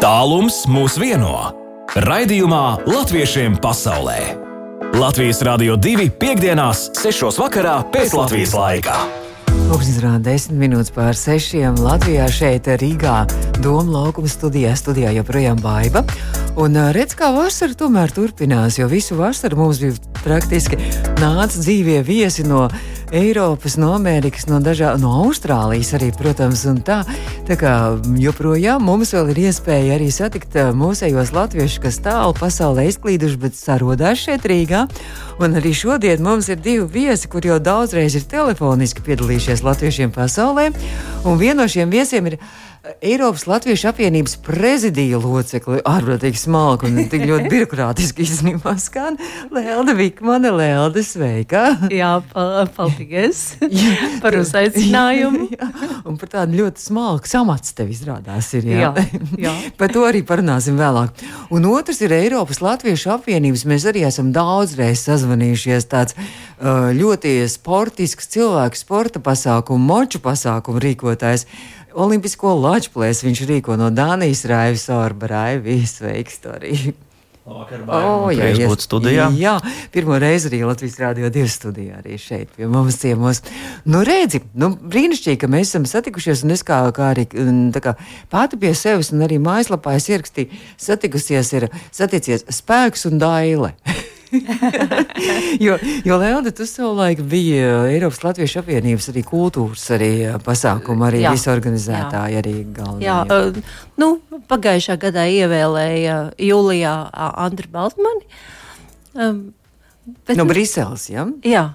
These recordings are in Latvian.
Tālums mūs vieno. Raidījumā Latviešiem pasaulē. Latvijas Rādio 2.5.6. pēc Latvijas laika. Pūkstens 10 minūtes pār 6. Latvijā šeit Rīgā Doma laukuma studijā, studijā joprojām baiva. Un redz, kā vasara tomēr turpinās, jo visu vasaru mums bija praktiski nāca dzīvie viesi no Eiropas, no Amerikas, no, dažā, no Austrālijas arī, protams, tā. Tā kā joprojām mums vēl ir iespēja arī satikt mūsējos latviešus, kas tālu pasaulē izklīduši, bet sarodās šeit Rīgā. Un arī šodien mums ir divi viesi, kur jau daudzreiz ir telefoniski piedalījušies latviešiem pasaulē. Un viens no šiem viesiem ir Eiropas Latviešu apvienības prezidija locekli, ārprātīgi smalki un tik ļoti birokrātiski īstenībā skan. Lelda Vikmane, Lelda, sveika! Jā, paldies par uzaicinājumu. jā, un par tādu ļoti smalku samats tev izrādās ir. Jā, jā. jā. par to arī parunāsim vēlāk. Un otrs ir Eiropas Latviešu apvienības. Mēs arī esam daudzreiz sazvanījušies tāds ļoti sportisks cilvēks, sporta pasākumu, moču pasākumu rīkotājs. Olimpisko lačplēs viņš rīko no Dānijas Raivis Orba Raivijas veikstoriju. Vakar oh, jā, jā, būt studijā. Jā, pirmo reizi arī Latvijas Rādio 2 studijā arī šeit pie mums ciemos. Nu, redzi, nu, brīnišķīgi, ka mēs esam satikušies, un es kā, kā arī kā, pati pie sevis, un arī mājaslapā es ierakstīju, satikusies ir saticies spēks un daile. jo, jo Leonda, tu savulaik biji Eiropas Latviešu apvienības arī kultūras arī pasākuma, arī visorganizētāja, arī galvenā. Jā, uh, nu, pagājušā gadā ievēlēja Jūlijā Andru Baltmani. Um, bet, no Briseles, ja? Jā.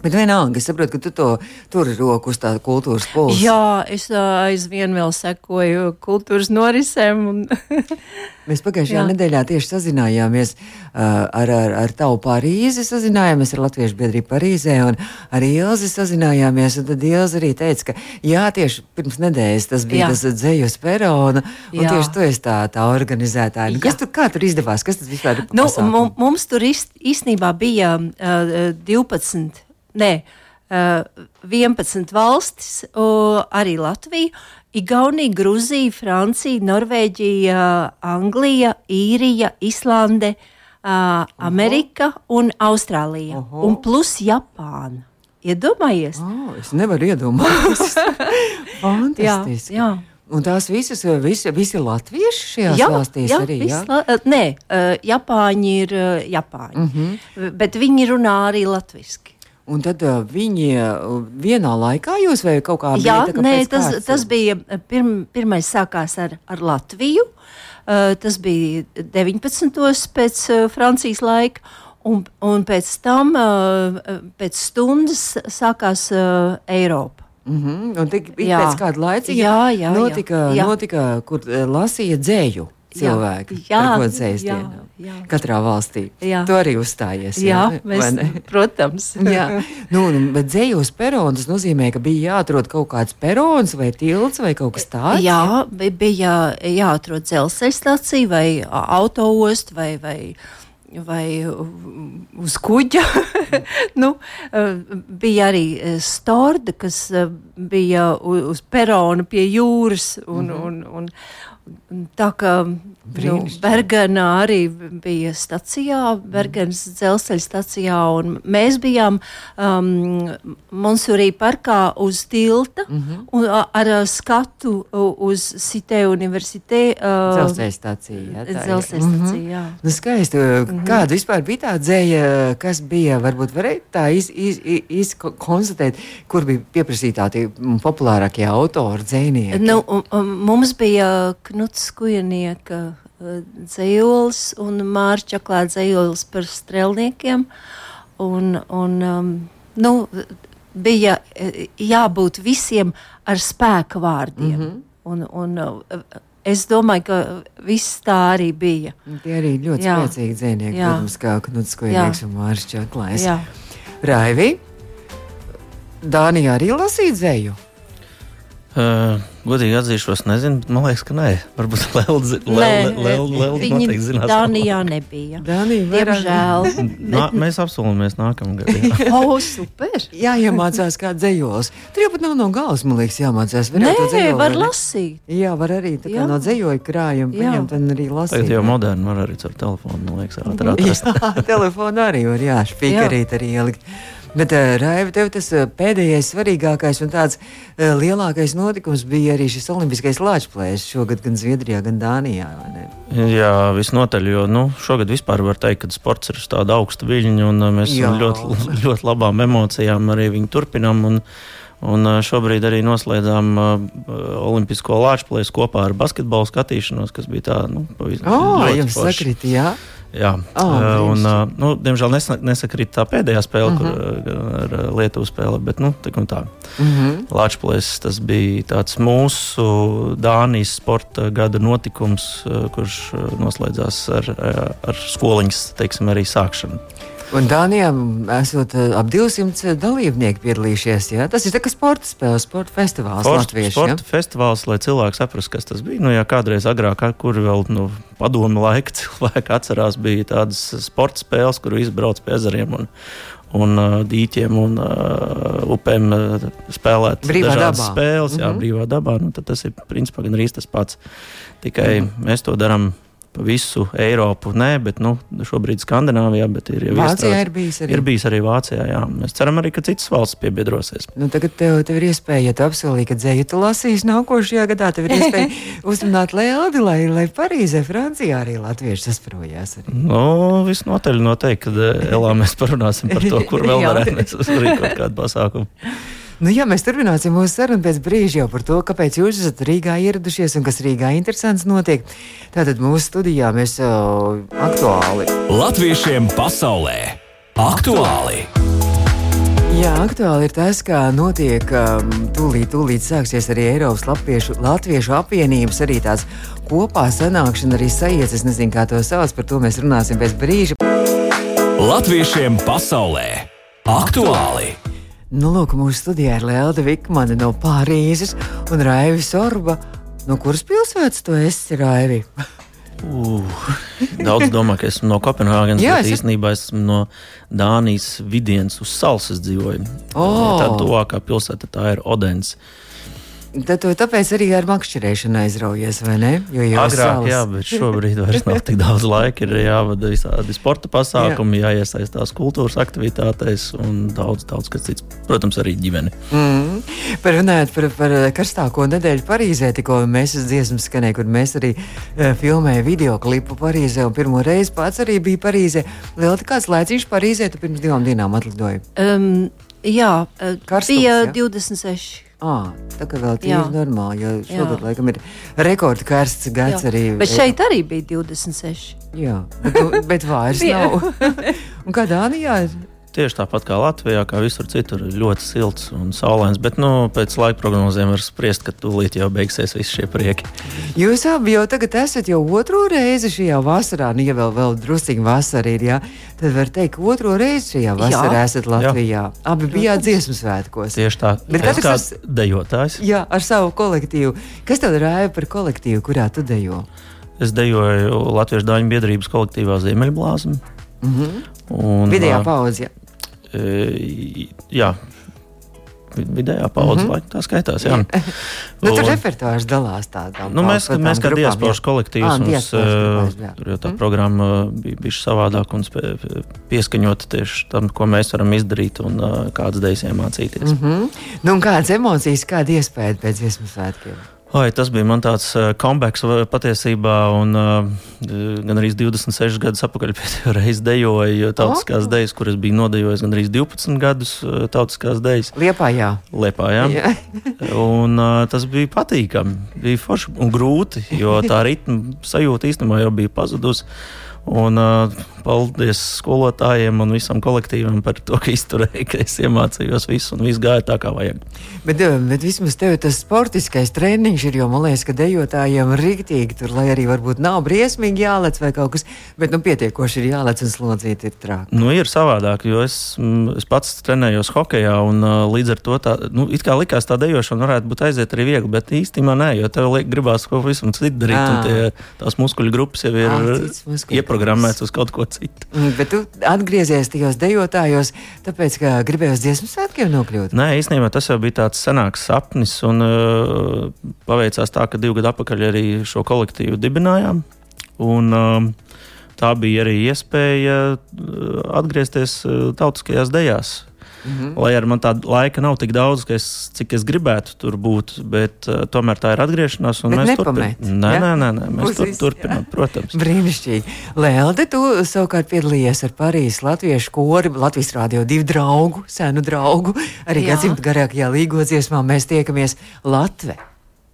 Bet vienalga, es saprotu, ka tu to turi roku uz tādu kultūras pulsu. Jā, es aizvien vēl sekoju kultūras norisēm. Un... Mēs pagājušajā nedēļā tieši sazinājāmies uh, ar, ar, ar tavu Parīzi, sazinājāmies ar Latviešu biedrību Parīzē, un ar Ilzi sazinājāmies. Tad Ilzi arī teica, ka jā, tieši pirms nedēļas tas bija jā. tas dzējas perona, un jā. tieši tu esi tā, tā organizētāja. Nu, kas tur, kā tur izdevās? Kas tas vispār ir? Nu, mums tur īstenībā bija uh, 12 nē, uh, 11 valstis, uh, arī Latvija. Igaunija, Grūzija, Francija, Norvēģija, Anglija, Īrija, Islande, uh, Amerika un Austrālija. Oho. Un plus Japāna. Iedomājies? Oh, es nevaru iedomāties. Fantastiski. Jā, jā. Un tās visas, visi, visi latvieši šajās jā, valstīs jā, arī? Jā, la, nē, uh, Japāņi ir uh, Japāņi, mm -hmm. bet viņi runā arī latviski. Un tad uh, viņi uh, vienā laikā jūs vai kaut kā Jā, bija, nē, tas, kāds? tas bija pirm, pirmais sākās ar, ar Latviju. Uh, tas bija 19. pēc uh, Francijas laika. Un, un pēc tam, uh, pēc stundas, sākās uh, Eiropa. Mm -hmm. Un tik, pēc kāda laika jā, jā, notika, jā. notika, kur lasīja dzēju cilvēki, jā, jā, jā. Katrā valstī. Jā. Tu arī uzstājies. Jā, jā mēs, protams. jā. Nu, bet dzējos perons nozīmē, ka bija jāatrod kaut kāds perons vai tilts vai kaut kas tāds. Jā, bija jāatrod dzelzceļa stacija vai autoost vai, vai vai uz kuģa. nu, bija arī storda, kas bija uz perona pie jūras. Un, mm -hmm. un, un, Tā kā nu, Bergenā arī bija stacijā, Bergenas dzelzceļa stacijā, un mēs bijām um, Monsurī parkā uz tilta mm -hmm. un, ar skatu uz Sitē universitē. Uh, dzelzceļa stacija. Jā, dzelzceļa mm -hmm. stacija, jā. Nu, skaisti. Mm -hmm. Kāda vispār bija tā dzēja, kas bija, varbūt varēja tā iz, iz, iz, iz konstatēt, kur bija pieprasītā tie populārākie autori, dzēnieki? Nu, mums bija Knuts Kujanieka eh, dzējolis un Mārķa Čaklāta dzējolis par strelniekiem. Un, un, um, nu, bija eh, jābūt visiem ar spēka vārdiem. Mm -hmm. un, un, eh, Es domāju, ka viss tā arī bija. Tie arī ļoti jā. spēcīgi dzīvnieki, jā. protams, kā Knuts Kujanieks un Mārķis Čaklājs. Raivi, Dānijā arī lasīt dzēju? Uh, godīgi atzīšos, nezinu, bet man liekas, ka nē. Varbūt noteikti zinās. Dānijā nebija. Dānija, Diemžēl. Nā, mēs apsolamies nākamā gada. o, oh, super! Jā, iemācās kā dzējos. Tur jau pat nav no galvas, man liekas, jāmācās. Nē, dzējoli, var lasīt. Jā, var arī tā kā Jā. no dzējoja krājuma paņemt un arī lasīt. Tagad jau moderni var arī caur telefonu, man liekas, ātrāk atrast. Jā, telefonu arī var, jā, špikarīt arī ielikt. Bet, uh, Raiva, tev tas uh, pēdējais, svarīgākais un tāds uh, lielākais notikums bija arī šis olimpiskais lāčplēs šogad gan Zviedrijā, gan Dānijā. Jā, visnotaļ, jo nu, šogad vispār var teikt, ka sports ir uz tāda augsta viļņa un mēs Jā. ļoti, ļoti labām emocijām arī viņu turpinām. Un, Un šobrīd arī noslēdzām uh, Olimpisko lāčplēsu kopā ar basketbolu skatīšanos, kas bija tā, nu, pavisam. Oh, jums sakrit, jā. Jā, oh, un, nu, diemžēl nesakrīt tā pēdējā spēle, uh -huh. kur mhm. ar Lietuvu spēle, bet nu, tā kā tā. Uh. -huh. Latvijas tas bija tāds mūsu Dānijas sporta gada notikums, kurš noslēdzās ar, ar skoliņas, teiksim, arī sākšanu. Un Dānijā esot ap 200 dalībnieki piedalījušies. Ja? Tas ir tā kā sporta spēle, sporta festivāls. Sport, Latvieši, sporta ja? festivāls, lai cilvēki saprastu, kas tas bija. Nu, ja kādreiz agrāk, kur vēl nu, padomu laika cilvēki atcerās, bija tādas sporta spēles, kur izbrauc pie ezeriem un, un uh, dīķiem un uh, upēm uh, spēlēt brīvā dabā. spēles, jā, mm -hmm. brīvā dabā. Nu, tas ir principā gan arī tas pats. Tikai mm -hmm. mēs to darām pa visu Eiropu. Nē, bet nu, šobrīd Skandināvijā, bet ir jau Vācijā ir bijis arī. Ir bijis arī Vācijā, jā. Mēs ceram arī, ka citas valsts piebiedrosies. Nu, tagad tev, tev ir iespēja, ja tu apsolīji, ka dzēju tu lasīsi nākošajā gadā, tev ir iespēja uzrunāt Lēldi, lai, lai Parīzē, Francijā arī latvieši sasprojās. Arī. Nu, visnotaļ noteikti, kad eh, Elā mēs parunāsim par to, kur vēl varētu mēs uzrīkot kādu pasākumu. Nu, jā, mēs turpināsim mūsu sarunu pēc brīža jau par to, kāpēc jūs esat Rīgā ieradušies un kas Rīgā interesants notiek. Tātad mūsu studijā mēs uh, aktuāli. Latviešiem pasaulē aktuāli! Jā, aktuāli ir tas, kā notiek um, tūlīt, tūlīt sāksies arī Eiropas Latviešu, Latviešu apvienības, arī tās kopā sanākšana, arī sajietas. Es nezinu, kā to sauc, par to mēs runāsim pēc brīža. Latviešiem pasaulē aktuāli! Nu, lūk, mūsu studijā ir Lēlda Vikmane no Pārīzes un Raivis Orba. No kuras pilsētas tu esi, Raivi? Uh, daudz domā, ka esmu no Kopenhāgenes, bet es... īstenībā esmu no Dānijas vidienas uz salas dzīvoju. Oh. Tā tuvākā pilsēta tā ir Odens. Uh, Tad tu tāpēc arī ar makšķerēšanu aizraujies, vai ne? Jo jau agrāk, jā, bet šobrīd vairs nav tik daudz laika. Ir jāvada visādi sporta pasākumi, jā. jāiesaistās kultūras aktivitātēs un daudz, daudz kas cits. Protams, arī ģimene. Mm. Par runājot par, par karstāko nedēļu Parīzē, tikko mēs dziesmas skanēja, kur mēs arī uh, filmējām video klipu Parīzē. Un pirmo reizi pats arī bija Parīzē. Lielti kāds laiciņš Parīzē, tu pirms divām dienām atlidoji? Um, jā, Karstums, bija jā? 26. À, tā kā vēl ir normāli, jo šogad laikam ir rekords karsts gads jā. arī. Bet šeit arī bija 26. Jā, bet, bet vairs nav. Un kā Dānijā ir? Tieši tāpat kā Latvijā, kā visur citur, ir ļoti silts un saulains. Bet nu, pēc laika prognozēm var spriest, ka tūlīt jau beigsies visi šie prieki. Jūs abi jau tagad esat jau otro reizi šajā vasarā, nu, ja vēl, vēl druskuļi vasarā ir, jā, tad var teikt, ka otro reizi šajā vasarā jā. esat Latvijā. Jā. Abi bijāt dziesmu svētkos. Tieši tā, bet katrs kā tas... dejotājs. Jā, ar savu kolektīvu. Kas tev rāja par kolektīvu, kurā tu dejo? Es dejoju Latvijas Dāņu biedrības kolektīvā Ziemeļblāzma. Mm -hmm. Un, Vidējā pauzē. Jā, vidējā paudze, mm -hmm. tā skaitās. Jā. nu, tur repertuārs dalās tādā. Nu, mēs, mēs kā diasporas kolektīvs, ah, mums, grupās, tur jau tā mm programma bija bijusi savādāk un pieskaņota tieši tam, ko mēs varam izdarīt un kādas idejas iemācīties. Mm -hmm. nu, un kādas emocijas, kāda iespēja pēc dziesmu svētkiem? Oi, tas bija man tāds uh, comebacks patiesībā, un uh, gan arī 26 gadus atpakaļ pēdējo reizi dejoju tautiskās oh. dejas, kuras bija nodejojis gan arī 12 gadus uh, tautiskās dejas. Liepā, jā. Liepā, jā. jā. un uh, tas bija patīkami, bija forši un grūti, jo tā ritma sajūta īstenībā jau bija pazudusi. Un, uh, paldies skolotājiem un visam kolektīvam par to, ka izturēju, ka es iemācījos visu un viss gāja tā, kā vajag. Bet, bet vismaz tev tas sportiskais treniņš ir, jo man liekas, ka dejotājiem rīktīgi tur, lai arī varbūt nav briesmīgi jālec vai kaut kas, bet nu pietiekoši ir jālec un slodzīt ir trāk. Nu, ir savādāk, jo es, es pats trenējos hokejā un līdz ar to tā, nu, it kā likās tā dejošana varētu būt aiziet arī viegli, bet īstenībā nē, jo tev liek gribās kaut ko visam citu darīt, tie, tās muskuļu grupas jau ir à, ieprogrammētas uz kaut ko citu. Mm, bet tu atgriezies tajos dejotājos, tāpēc, ka gribējos dziesmu svētkiem nokļūt? Nē, īstenībā tas jau bija tāds senāks sapnis, un uh, paveicās tā, ka divu gadu atpakaļ arī šo kolektīvu dibinājām. Un, uh, tā bija arī iespēja uh, atgriezties uh, tautiskajās dejās. Mm -hmm. Lai arī man tāda laika nav tik daudz, es, cik es gribētu tur būt, bet uh, tomēr tā ir atgriešanās. Mēs turpinām. Nē, ja? nē, nē, nē, mēs tur, turpinām, protams. Brīnišķīgi. Lelde, tu savukārt piedalījies ar Parīzes latviešu kori, Latvijas rādio divu draugu, senu draugu. Arī gadsimtu garākajā līgodziesmā mēs tiekamies Latvijā.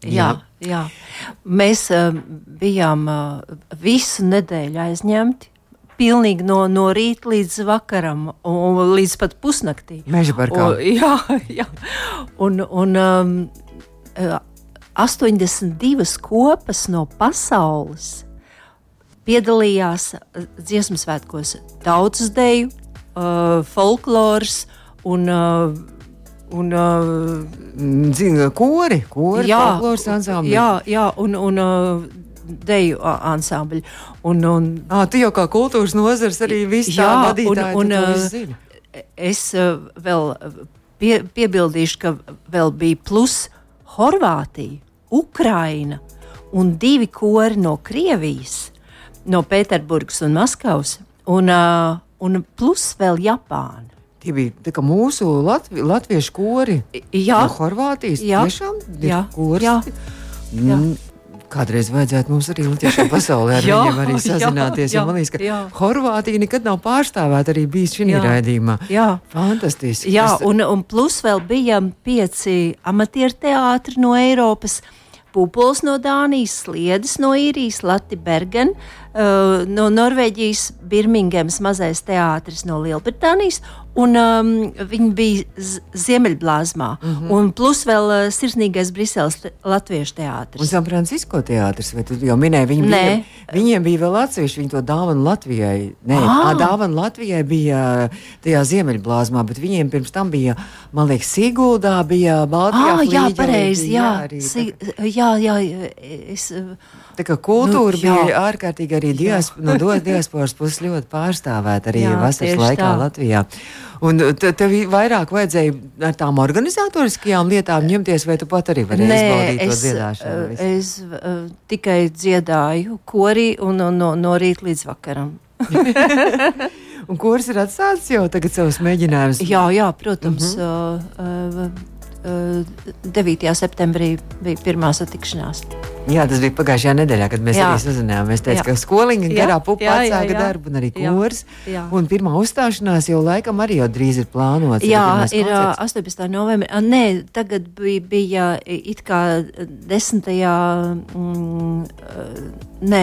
Jā, jā. Mēs uh, bijām uh, visu nedēļu aizņemti pilnīgi no, no rīta līdz vakaram, un, līdz pat pusnaktī. Meža parkā. Un, jā, jā. Un, un um, 82 kopas no pasaules piedalījās dziesmu svētkos. Tautas deju, uh, folkloras un uh, Un, uh, Zinu, kori, kori, jā, jā, jā, un, un uh, deju ansambļi. Un, un, à, tu jau kā kultūras nozars arī viss jā, vadītāji, un, un, es vēl pie, piebildīšu, ka vēl bija plus Horvātija, Ukraina un divi kori no Krievijas, no Pēterburgas un Maskavas, un, uh, un plus vēl Japāna. Tie bija mūsu latvi, latviešu kori. Jā, no Horvātijas. Jā, tiešām, jā, jā, jā. Mm, Kādreiz vajadzētu mums arī Latvijas pasaulē ar jā, viņiem arī sazināties. Jā, jo man liekas, ka jā. Horvātija nekad nav pārstāvēta arī bijis šī raidījumā. Jā, fantastiski. Jā, tas... un, un plus vēl bija pieci amatieru teātri no Eiropas. Pupuls no Dānijas, Sliedes no Īrijas, Latvijas Bergen, uh, no Norvēģijas, Birmingemas mazais teātris no Lielbritānijas un um, viņi bija Ziemeļblāzmā. Mm -hmm. Un plus vēl uh, sirsnīgais Briseles te, latviešu teātris. Un San Francisco teātris, vai tu jau minēji, viņi bija, viņiem bija vēl atsevišķi, viņi to dāvanu Latvijai. Nē, ah. dāvanu Latvijai bija tajā Ziemeļblāzmā, bet viņiem pirms tam bija, man liekas, Siguldā bija Baltijā. Ah, jā, pareizi, jā, jā, si, jā, jā, es. Tā kā kultūra nu, jā. bija ārkārtīgi arī dias, no diasporas puses ļoti pārstāvēta arī jā, vasaras laikā tā. Latvijā. Un tev vairāk vajadzēja ar tām organizatoriskajām lietām ņemties, vai tu pat arī vari izbaudīt to dziedāšanu? Visu? Es uh, tikai dziedāju korī un no, no, no rīta līdz vakaram. un kurs ir atsācis jau tagad savus mēģinājumus? Jā, jā, protams. Mm -hmm. uh, uh, 9. septembrī bija pirmā satikšanās. Jā, tas bija pagājušajā nedēļā, kad mēs jā. arī sazinājāmies. Teicu, ka skoliņa garā pupa atsāka darbu un arī kurs. Jā. Un pirmā uzstāšanās jau laikam arī jau drīz ir plānota. Jā, ir koncerts. 18. novembrī. Nē, tagad bija, bija it kā 10. Mm, nē.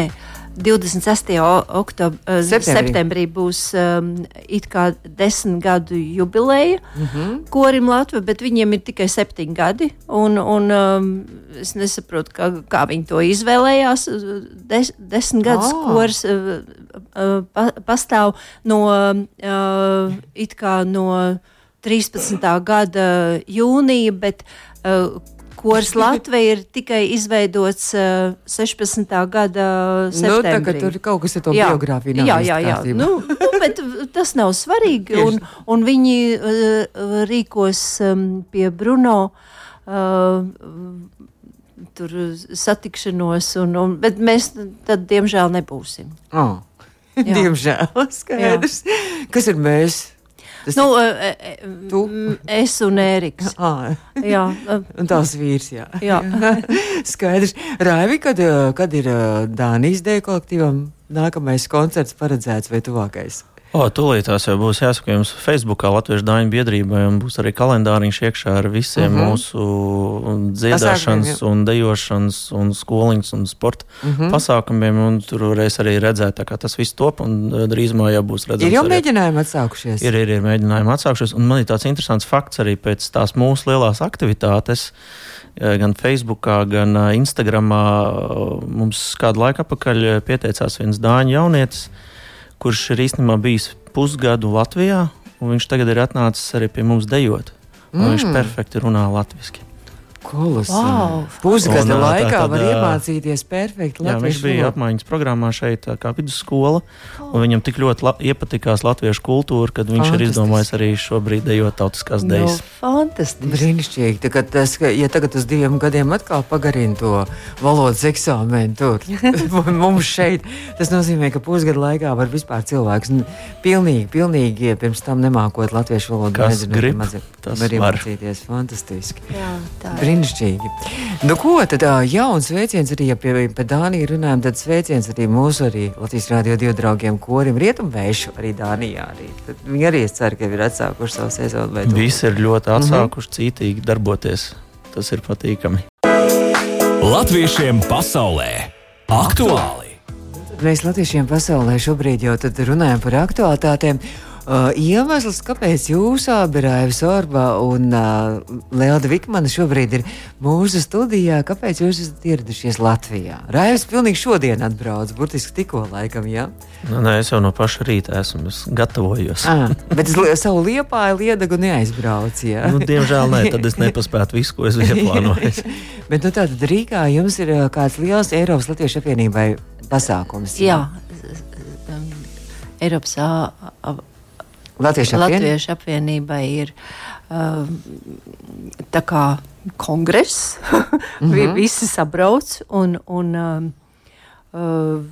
26. Oktob, uh, septembrī. septembrī būs um, it kā desmit gadu jubileja mm -hmm. korim Latvijā, bet viņiem ir tikai septiņi gadi. Un, un, um, es nesaprotu, kā, kā viņi to izvēlējās. Des, desmit gadus oh. kors uh, uh, pa, pastāv no, uh, it kā no 13. gada jūnija, bet uh, Kors Latvija ir tikai izveidots uh, 16. gada septembrī. Nu, tā, tur kaut kas ar to jā, biogrāfiju. Jā, jā, jā. Nu, nu, bet tas nav svarīgi. un, un viņi uh, rīkos um, pie Bruno. Uh, Tur satikšanos, un, un, bet mēs tad, diemžēl, nebūsim. Oh. Diemžēl, skaidrs. Jā. Kas ir mēs? Tas nu, e, e, tu? es un Ēriks. Ah. jā, un tās vīrs. Jā, jā. skaidrs. Raivi, kad, kad ir Dānijas dēļ kolektīvam nākamais koncerts paredzēts vai tuvākais? O, tūlītās jau būs jāsaka jums Facebookā Latviešu dāņu biedrībai, un būs arī kalendāriņš iekšā ar visiem Mhm. -huh. mūsu dziedāšanas un dejošanas un skoliņas un sporta Mhm. -huh. pasākumiem, un tur varēs arī redzēt, kā tas viss top, un eh, drīzumā jau būs redzams. Ir jau arī- mēģinājumi atsākušies. Ir, ir, ir mēģinājumi atsākšies, un man ir tāds interesants fakts arī pēc tās mūsu lielās aktivitātes. eh, Gan Facebookā, gan eh, Instagramā mums kādu laiku atpakaļ pieteicās viens dāņu jaunietis, kurš ir īstenībā bijis pusgadu Latvijā, un viņš tagad ir atnācis arī pie mums dejot. Mm. Viņš perfekti runā latviešu. Kolosāli. Wow. Pusgada Un, laikā tā tad, var iemācīties perfekti Jā, viņš latviešu bija valodu. apmaiņas programmā šeit, kā vidusskola, un viņam tik ļoti la iepatikās latviešu kultūra, kad viņš ir izdomājis arī šobrīd dejot tautiskās Nu, dejas. fantastiski. Brīnišķīgi. Tā kā Tas, ka, ja tagad uz diviem gadiem atkal pagarina to valodas eksāmenu, tur mums šeit, tas nozīmē, ka pusgada laikā var vispār cilvēks pilnīgi, pilnīgi ja pirms tam nemākot latviešu valodu. Kas nezinot, grib, tas var var. iemācīties. Fantastiski. Jā, tā ir. Brīnišķīgi. Nu, ko tad jauns sveiciens arī, ja pie, pie Dānijas runājam, tad sveiciens arī mūsu arī Latvijas Rādio divu draugiem korim Rietumvēšu arī Dānijā. Arī. Tad viņi arī es ceru, ka ir atsākuši savu sezonu. vai to- Visi ir ļoti atsākuši cītīgi darboties. Tas ir patīkami. Latviešiem pasaulē aktuāli! Mēs Latviešiem pasaulē šobrīd jau tad runājam par aktuālitātēm. Uh, iemesls, kāpēc jūs abi, Raivs Orbā un uh, Lielda Vikmana, šobrīd ir mūsu studijā, kāpēc jūs esat ieradušies Latvijā? Raivs pilnīgi šodien atbrauc, burtiski tikko laikam, jā? Nu, nē, es jau no paša rīta esmu es gatavojos. Ah, bet es li- savu liepāju liedagu neaizbraucu, jā? Nu, diemžēl nē, tad es nepaspētu visu, ko es biju plānojis. bet nu tātad Rīgā jums ir uh, kāds liels Eiropas Latviešu apvienībai pasākums. Jā, um, Eiropas Latviešu apvienība. Latviešu apvienībai ir um, tā kā kongress. Mm -hmm. Visi sabrauc un, un, um, uh,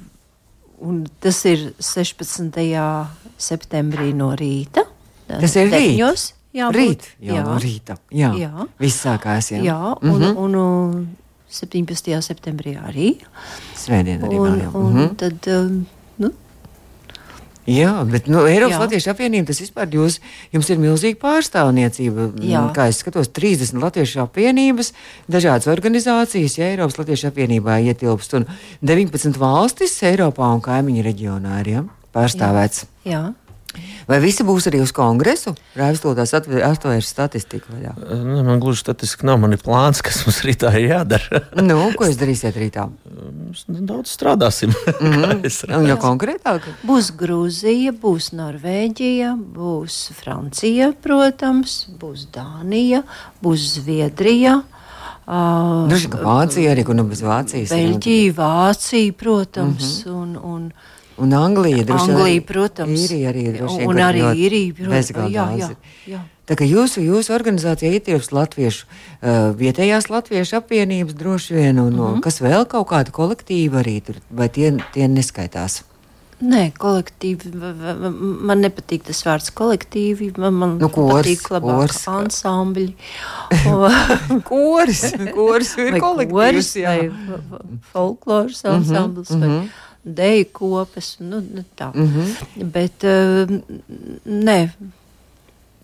un tas ir 16. septembrī no rīta. Tas ir rīt? Deviņos jābūt. Rīt, jau jā, no rīta. Jā, jā. Jā. viss sākās. Jā, jā un, mm -hmm. un, un 17. septembrī arī. Svētdien arī Un. Jā. un Mhm. tad, um, nu, Jā, bet nu, Eiropas Jā. Latviešu apvienība tas vispār jūs, jums ir milzīga pārstāvniecība. Jā. Kā es skatos, 30 Latviešu apvienības, dažādas organizācijas, ja Eiropas Latviešu apvienībā ietilpst un 19 valstis Eiropā un kaimiņu reģionā ir ja, pārstāvēts. jā. Vai visi būs arī uz kongresu? Rāvis to tās atvērs statistiku vaļā. Nu, Man gluži statistiski nav, man ir plāns, kas mums rītā ir jādara. Nu, ko jūs darīsiet rītā? Mēs daudz strādāsim. Mm Es -hmm. Jau konkrētāk? Būs Grūzija, būs Norvēģija, būs Francija, protams, būs Dānija, būs Zviedrija. Uh, vien, ka Vācija arī, kur nu bez Vācijas. nu, Beļģija, Vācija, protams, mm -hmm. un, un Un Anglija, droši. Anglija, protams. Īrija arī droši vien. Un arī Īrija, protams. Jā, jā, jā. Tā kā jūsu, jūsu organizācijā ietilpst latviešu, uh, vietējās latviešu apvienības droši vien, un mm Mhm. -hmm. kas vēl kaut kāda kolektīva arī tur, vai tie, tie neskaitās? Nē, kolektīvi. Man nepatīk tas vārds kolektīvi. Man, man Nu, kors, patīk labāk kors. ansambļi. Koris, koris ir kolektīvs, koris, jā. vai folkloras ansamblis, mm -hmm. vai deju kopas. Nu, nu, tā. Mm -hmm. Bet, uh, nē,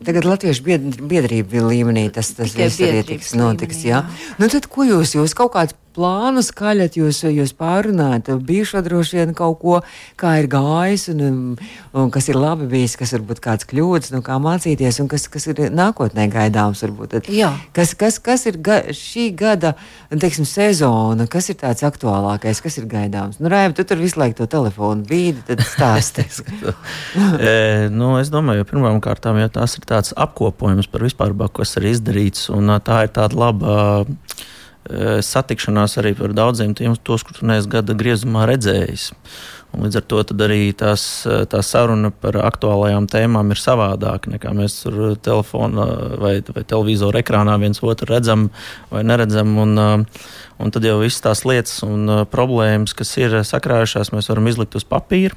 Tagad Latviešu bied- biedrība līmenī tas, tas viss arī tiks notiks. Jā. jā. Nu, tad ko jūs, jūs kaut kādus plānus kaļat, jūs, jūs pārunājat, bijušo droši vien kaut ko, kā ir gājis, un, um, un kas ir labi bijis, kas varbūt kāds kļūdas, nu, kā mācīties, un kas, kas ir nākotnē gaidāms. Varbūt. Tad, Jā. kas, kas, kas ir ga, šī gada teiksim, sezona, kas ir tāds aktuālākais, kas ir gaidāms? Nu, Raiva, tu tur visu laiku to telefonu bīdi, tad stāsties. e, nu, es domāju, pirmām kārtām jau tās ir tāds apkopojums par vispār, kas ir izdarīts. Un, tā ir tāda laba e, satikšanās arī par daudziem tiem, tos, kurus neesmu gada griezumā redzējis. Un līdz ar to arī tās, tā saruna par aktuālajām tēmām ir savādāka nekā mēs tur telefonā vai, vai televizora ekrānā viens otru redzam vai neredzam. Un, ā, un tad jau visas tās lietas un problēmas, kas ir sakrājušās, mēs varam izlikt uz papīra.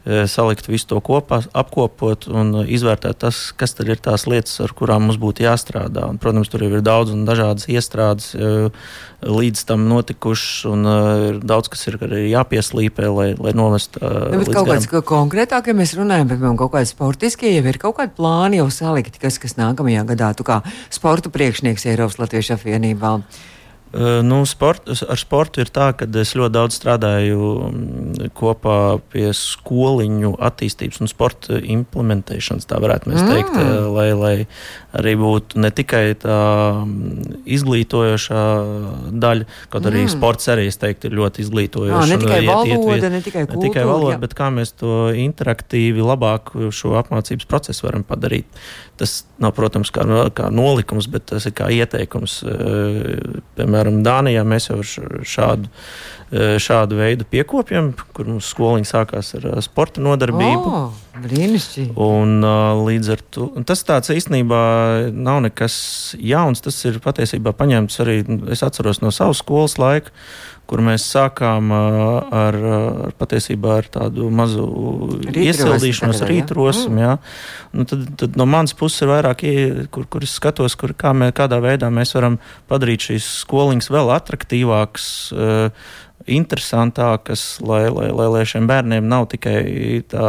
E, salikt visu to kopā, apkopot un izvērtēt, tas, kas tad ir tās lietas, ar kurām mums būtu jāstrādā. Un, protams, tur jau ir daudz un dažādas iestrādes e, līdz tam notikušas, un e, ir daudz, kas ir arī jāpieslīpē, lai, lai novestu. Nu, kaut kāds konkrētāk, ja mēs runājam, piemēram, kaut kādi sportiskie, jau ir kaut kādi plāni jau salikti, kas, kas nākamajā gadā, tu kā sporta priekšnieks Eiropas Latviešu apvienībā. Nu, sport, ar sportu ir tā, ka es ļoti daudz strādāju mm, kopā pie skoliņu attīstības un sporta implementēšanas, tā varētu mēs teikt, mm. lai, lai arī būtu ne tikai tā mm, izglītojošā daļa, kaut arī mm. sports arī, es teiktu, ir ļoti izglītojošs. Ne tikai iet, valoda, iet, ne tikai kultūra. Ne tikai valoda, jā. bet kā mēs to interaktīvi labāk šo apmācības procesu varam padarīt. Tas nav, protams, kā, kā nolikums, bet tas ir kā ieteikums. Piemēram, Dānijā mēs jau šādu, šādu veidu piekopjam, kur mums skoliņa sākās ar sporta nodarbību. Oh, brīnišķīgi. Un, līdz ar to tas tāds īstenībā nav nekas jauns. Tas ir patiesībā paņemts arī, es atceros no savas skolas laika kur mēs sākām ar, ar patiesībā ar tādu mazu iesildīšanos, rītrosim. Mm. Nu, tad, tad no manas puses ir vairāk, kur, kur es skatos, kur, kā mē, kādā veidā mēs varam padarīt šīs skoliņas vēl attraktīvākas. Uh, interesantākas, lai, lai, lai, lai šiem bērniem nav tikai tā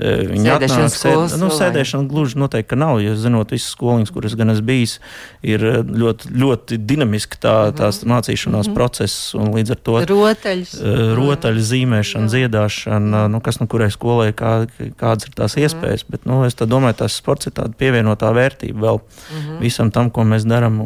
Viņi atnāk, sēd, nu, sēdēšana gluži noteikti nav. Jo zinot visas skoliņas, kuras gan es bijis, ir ļoti, ļoti dinamiski tā, mhm. tās mācīšanās mm -hmm. process. Līdz ar to rotaļas, rotaļu zīmēšana, Jā. dziedāšana, nu, kas no kurai skolai kā, kādas ir tās mhm. iespējas. Bet, nu, es domāju, tas sports ir tāda pievienotā vērtība vēl mm -hmm. visam tam, ko mēs darām.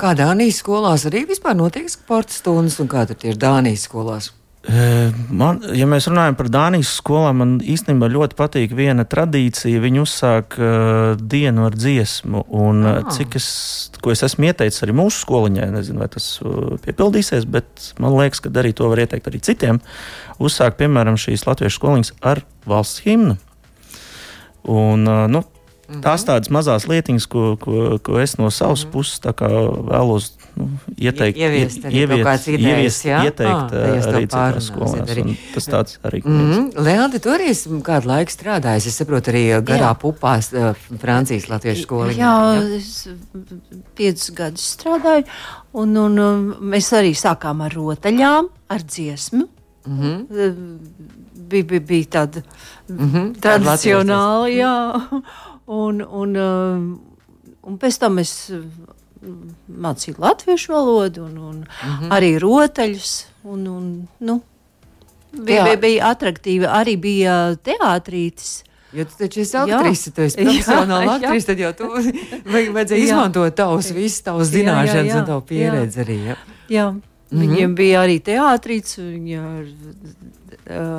Kā Dānijas skolās arī vispār notiek sporta stundas un kā tur ir Dānijas skolās? Man, ja mēs runājam par Dānijas skolām, man īstenībā ļoti patīk viena tradīcija. Viņi uzsāk uh, dienu ar dziesmu. Un, ah. cik es, es esmu ieteicis arī mūsu skoliņai, nezinu, vai tas uh, piepildīsies, bet man liekas, ka arī to var ieteikt arī citiem. Uzsākt, piemēram, šīs latviešu skoliņas ar valsts himnu. Un, uh, nu, -hmm. Tās tādas mazas lietiņas, ko, ko, ko es no savas -hmm. puses vēlos nu, ieteikt, ieviest, ieviest, ieviest jā? ieteikt ah, arī citās skolās. Arī. Tas tāds arī. Mm -hmm. Lealdi, tu arī esi kādu laiku strādājis, es saprotu, arī garā jā. pupās Francijas latviešu skolā. Jā, jā, es piecus gadus strādāju, un, un, un mēs arī sākām ar rotaļām, ar dziesmu. Mm -hmm. Bija, bija, bija tāda mm -hmm. tradicionāla, jā. Un, un, um, un pēc tam es um, mācīju latviešu valodu, un, un mm -hmm. arī rotaļus. Un, un, nu, bija, bija, bija attraktīva, arī bija teātrītis. Jo tu taču esi aktrise, tu esi profesionāla aktrise, tad jau tu vajadzēja izmantot tavus, visas tavas zināšanas jā, jā, jā, un tavu pieredzi jā. arī. Ja? Jā, mm -hmm. viņiem bija arī teātrīts, viņi ar,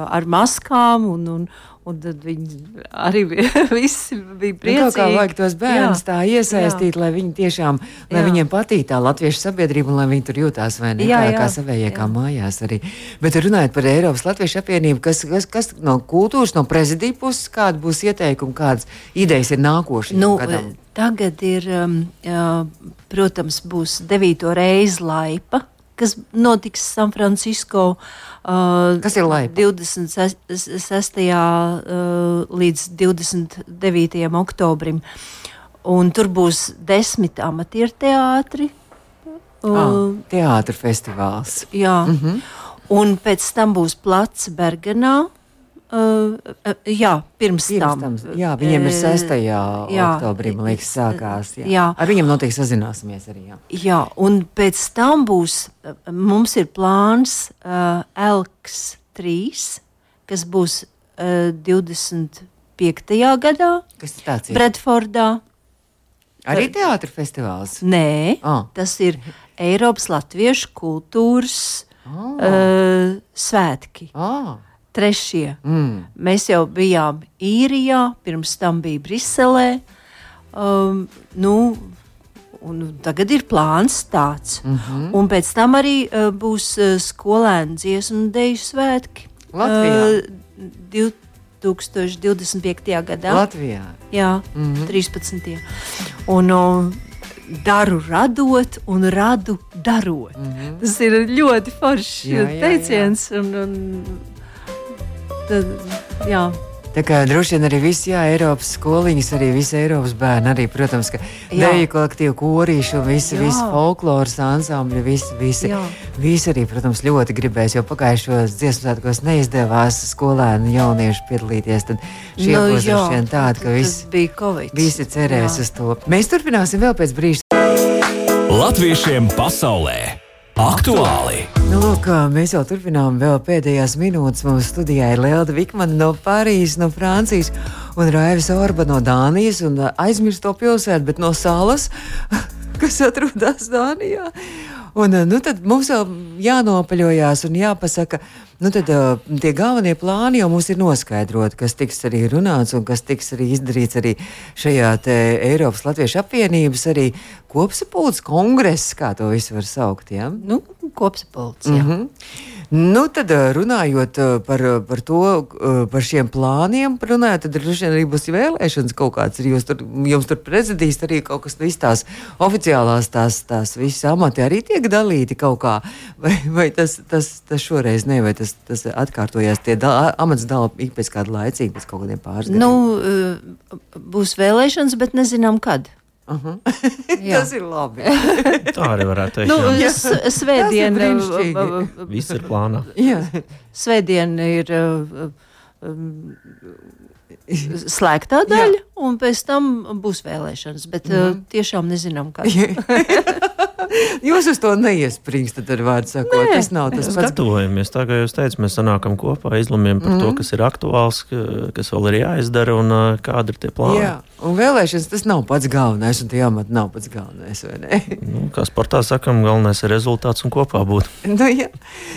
ar maskām un, un, Un tad viņi arī bija, visi bija priecīgi. Nu, kā vajag tos bērnus jā, tā iesaistīt, jā. lai viņi tiešām, lai jā. viņiem patīk tā latviešu sabiedrība un lai viņi tur jūtās vai ne, jā, kā, jā, kā savējie, jā. kā mājās arī. Bet runājot par Eiropas Latviešu apvienību, kas, kas, kas no kultūras, no prezidija puses, kāda būs ieteikuma, kādas idejas ir nākošie? Nu, gadam? tagad ir, um, uh, protams, būs devīto reizi laipa kas notiks San Francisco. Uh, kas ir laipa? 26. Uh, līdz 29. oktobrim. Un tur būs desmit amatieru teātri. Uh, ah, teātris festivāls. Jā, mm -hmm. un pēc tam būs plats Bergenā. Uh, jā, pirms, pirms tam. tam. Jā, viņiem ir 6. Uh, jā, oktobrī, man liekas, sākās. Jā. Jā. Ar viņiem noteikti sazināsimies arī. Jā. jā, un pēc tam būs, mums ir plāns uh, Elks 3, kas būs uh, 25. gadā. Kas tas ir? Bredfordā. Arī teātris festivāls? Nē, oh. tas ir Eiropas Latviešu kultūras oh. uh, svētki. Oh trešie. Mm. Mēs jau bijām īrijā, pirms tam bija Briselē. Um, nu, Un tagad ir plāns tāds. Mm -hmm. Un pēc tam arī uh, būs uh, skolēnu dziesmu un dēļu svētki. Latvijā. Uh, 2025. gadā. Latvijā. Jā, mm -hmm. 13. Un, uh, daru radot un radu darot. Mm -hmm. Tas ir ļoti foršs teiciens. Un, un, tad, jā. Tā kā droši vien arī visi jā, Eiropas skoliņas, arī visi Eiropas bērni, arī, protams, ka deju kolektīvu korīšu, visi, jā. visi folkloras ansambļi, visi, visi, jā. visi arī, protams, ļoti gribēs, jo pagājušos dziesmu svētkos neizdevās skolēnu jauniešu piedalīties, tad šie nu, būs droši vien tādi, ka visi, visi cerēs jā. uz to. Mēs turpināsim vēl pēc brīža. Latviešiem pasaulē! Aktuāli! Nu, lūk, mēs jau turpinām vēl pēdējās minūtes. Mums studijā ir Lielda Vikmana no Parīzes, no Francijas un Raivis Orba no Dānijas aizmirst to pilsētu, bet no salas, kas atrodas Dānijā. Un, nu, tad mums vēl jānopaļojās un jāpasaka, Nu, tad tie galvenie plāni jau mums ir noskaidroti, kas tiks arī runāts un kas tiks arī izdarīts arī šajā Eiropas Latviešu apvienības arī kopsapulces kongress, kā to visu var saukt. Ja? Nu, kopsapulces. Mm -hmm. Nu, tad runājot par, par to, par šiem plāniem, runājot, tad droši vien arī būs vēlēšanas kaut kāds. Jūs tur, jums tur prezidijas arī kaut kas, visas tās oficiālās, tās, tās visas amati arī tiek dalīti kaut kā. Vai, vai tas, tas, tas šoreiz ne, vai tas, tas atkārtojās, tie da, amats dala ik pēc kāda laicīga, pēc kaut kādiem pāris gadiem? Nu, būs vēlēšanas, bet nezinām kad. Uh -huh. tas ir labi. Tā arī varētu teikt. Nu, Svētdien viss ir plānā. Svētdien ir uh, um, slēgtā daļa, Jā. un pēc tam būs vēlēšanas. Bet mm uh, tiešām nezinām, kā. Jūs uz to neiesprīgstat ar vārdu sakot. Nē, tas nav tas pats. Gatavojamies, tā kā jūs teicat, mēs sanākam kopā, izlemjam par mm. to, kas ir aktuāls, kas vēl ir jāizdara un kādi ir tie plāni. Jā. Un vēlēšanas tas nav pats galvenais, un tie amati nav pats galvenais. nu, kā sportā sakām, galvenais ir rezultāts un kopā būt. nu, jā,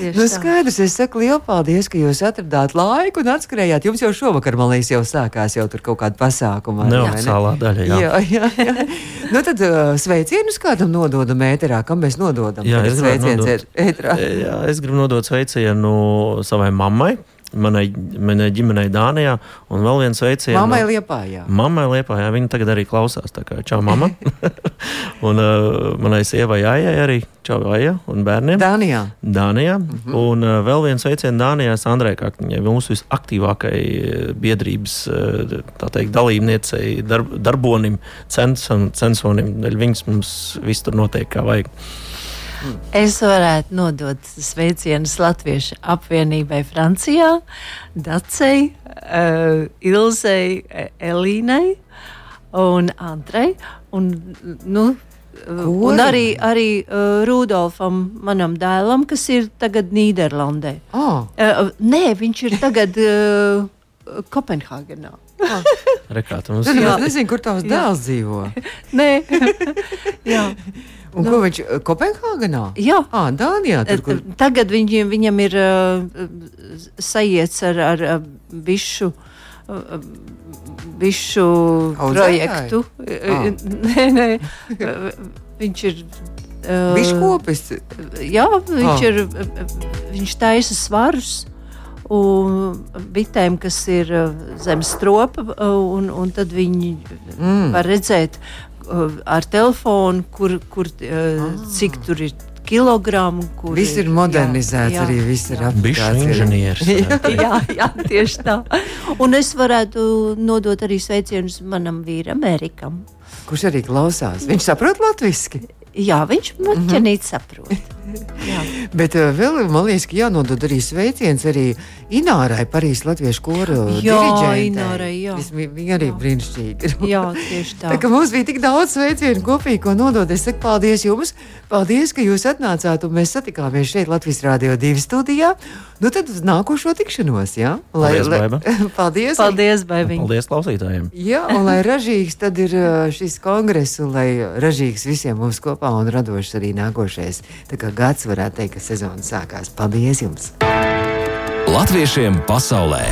nu, skaidrs. Es saku lielu paldies, ka jūs atradāt laiku un atskrējāt. Jums jau šovakar, man liekas, jau sākās jau tur kaut kāda pasākuma. Neoficiālā daļa, jā. jā, jā, jā. nu, tad uh, sveicienus kādam nododam ēterā, kam mēs nododam? Jā, es nodot, jā, es gribu nodot sveicienu savai mammai manai, manai ģimenei Dānijā. Un vēl viens veiciens. Mammai no, Liepājā. Mammai Liepājā. Viņa tagad arī klausās. Tā kā čau, mamma. un uh, manai sievai Aijai arī čau, Aija un bērniem. Dānijā. Dānijā. Mm -hmm. Un uh, vēl viens veiciens Dānijā Sandrai Kaktiņai, mūsu visaktīvākai uh, biedrības uh, teikt, dalībniecei, darb, darbonim, censam, censonim. Viņas mums viss tur notiek kā vajag. Es varētu nodot sveicienus Latviešu apvienībai Francijā, Dacei, uh, Ilzei, Elīnai un Antrai. Un, nu, Kori? Un arī, arī uh, Rudolfam, manam dēlam, kas ir tagad Nīderlandē. Oh. Uh, nē, viņš ir tagad uh, Kopenhāgenā. Oh. Rekāt, mums... Es nezinu, kur tavs dēls dzīvo. Nē, jā. Un nu, ko viņš Kopenhāgenā? Jā, à, Dānijā. Tur, kur... Tagad viņiem, viņam ir uh, sajiets ar, ar uh, bišu. Uh, bišu projektu. Ah. nē, nē, viņš ir. Uh, viņš kopis. Jā, viņš ah. ir. Viņš taisa svarus un bitēm, kas ir zem stropa, un, un tad viņi mm. var redzēt, ar telefonu, kur, kur uh, ah. cik tur ir kilogramu. Viss ir modernizēts, jā, jā, arī viss ir apgādāts. jā, jā, jā, tieši tā. Un es varētu nodot arī sveicienus manam vīram, Erikam. Kurš arī klausās? Viņš saprot latviešu. Jā, viņš maķenīt mm -hmm. saprot. Bet uh, vēl man liekas, ka jānodod arī sveiciens arī Inārai, Parīzes Latviešu koru diriģentei. Inārai, jā. Viņa arī jā. brīnišķīgi ir. Jā, tieši tā. tā mums bija tik daudz sveicienu kopīgi, ko nodot. Es saku paldies jums. Paldies, ka jūs atnācāt un mēs satikāmies šeit Latvijas Rādio 2 studijā. Nu tad uz nākošo tikšanos, jā? Lai, paldies, Baiba. paldies. Paldies, Baibiņ. Paldies klausītājiem. Jā, un lai ražīgs tad ir šis kongress un lai ražīgs visiem mums kopā un radošs arī nākošais. Tā kā gads varētu teikt, ka sezona sākās. Paldies jums! Latviešiem pasaulē!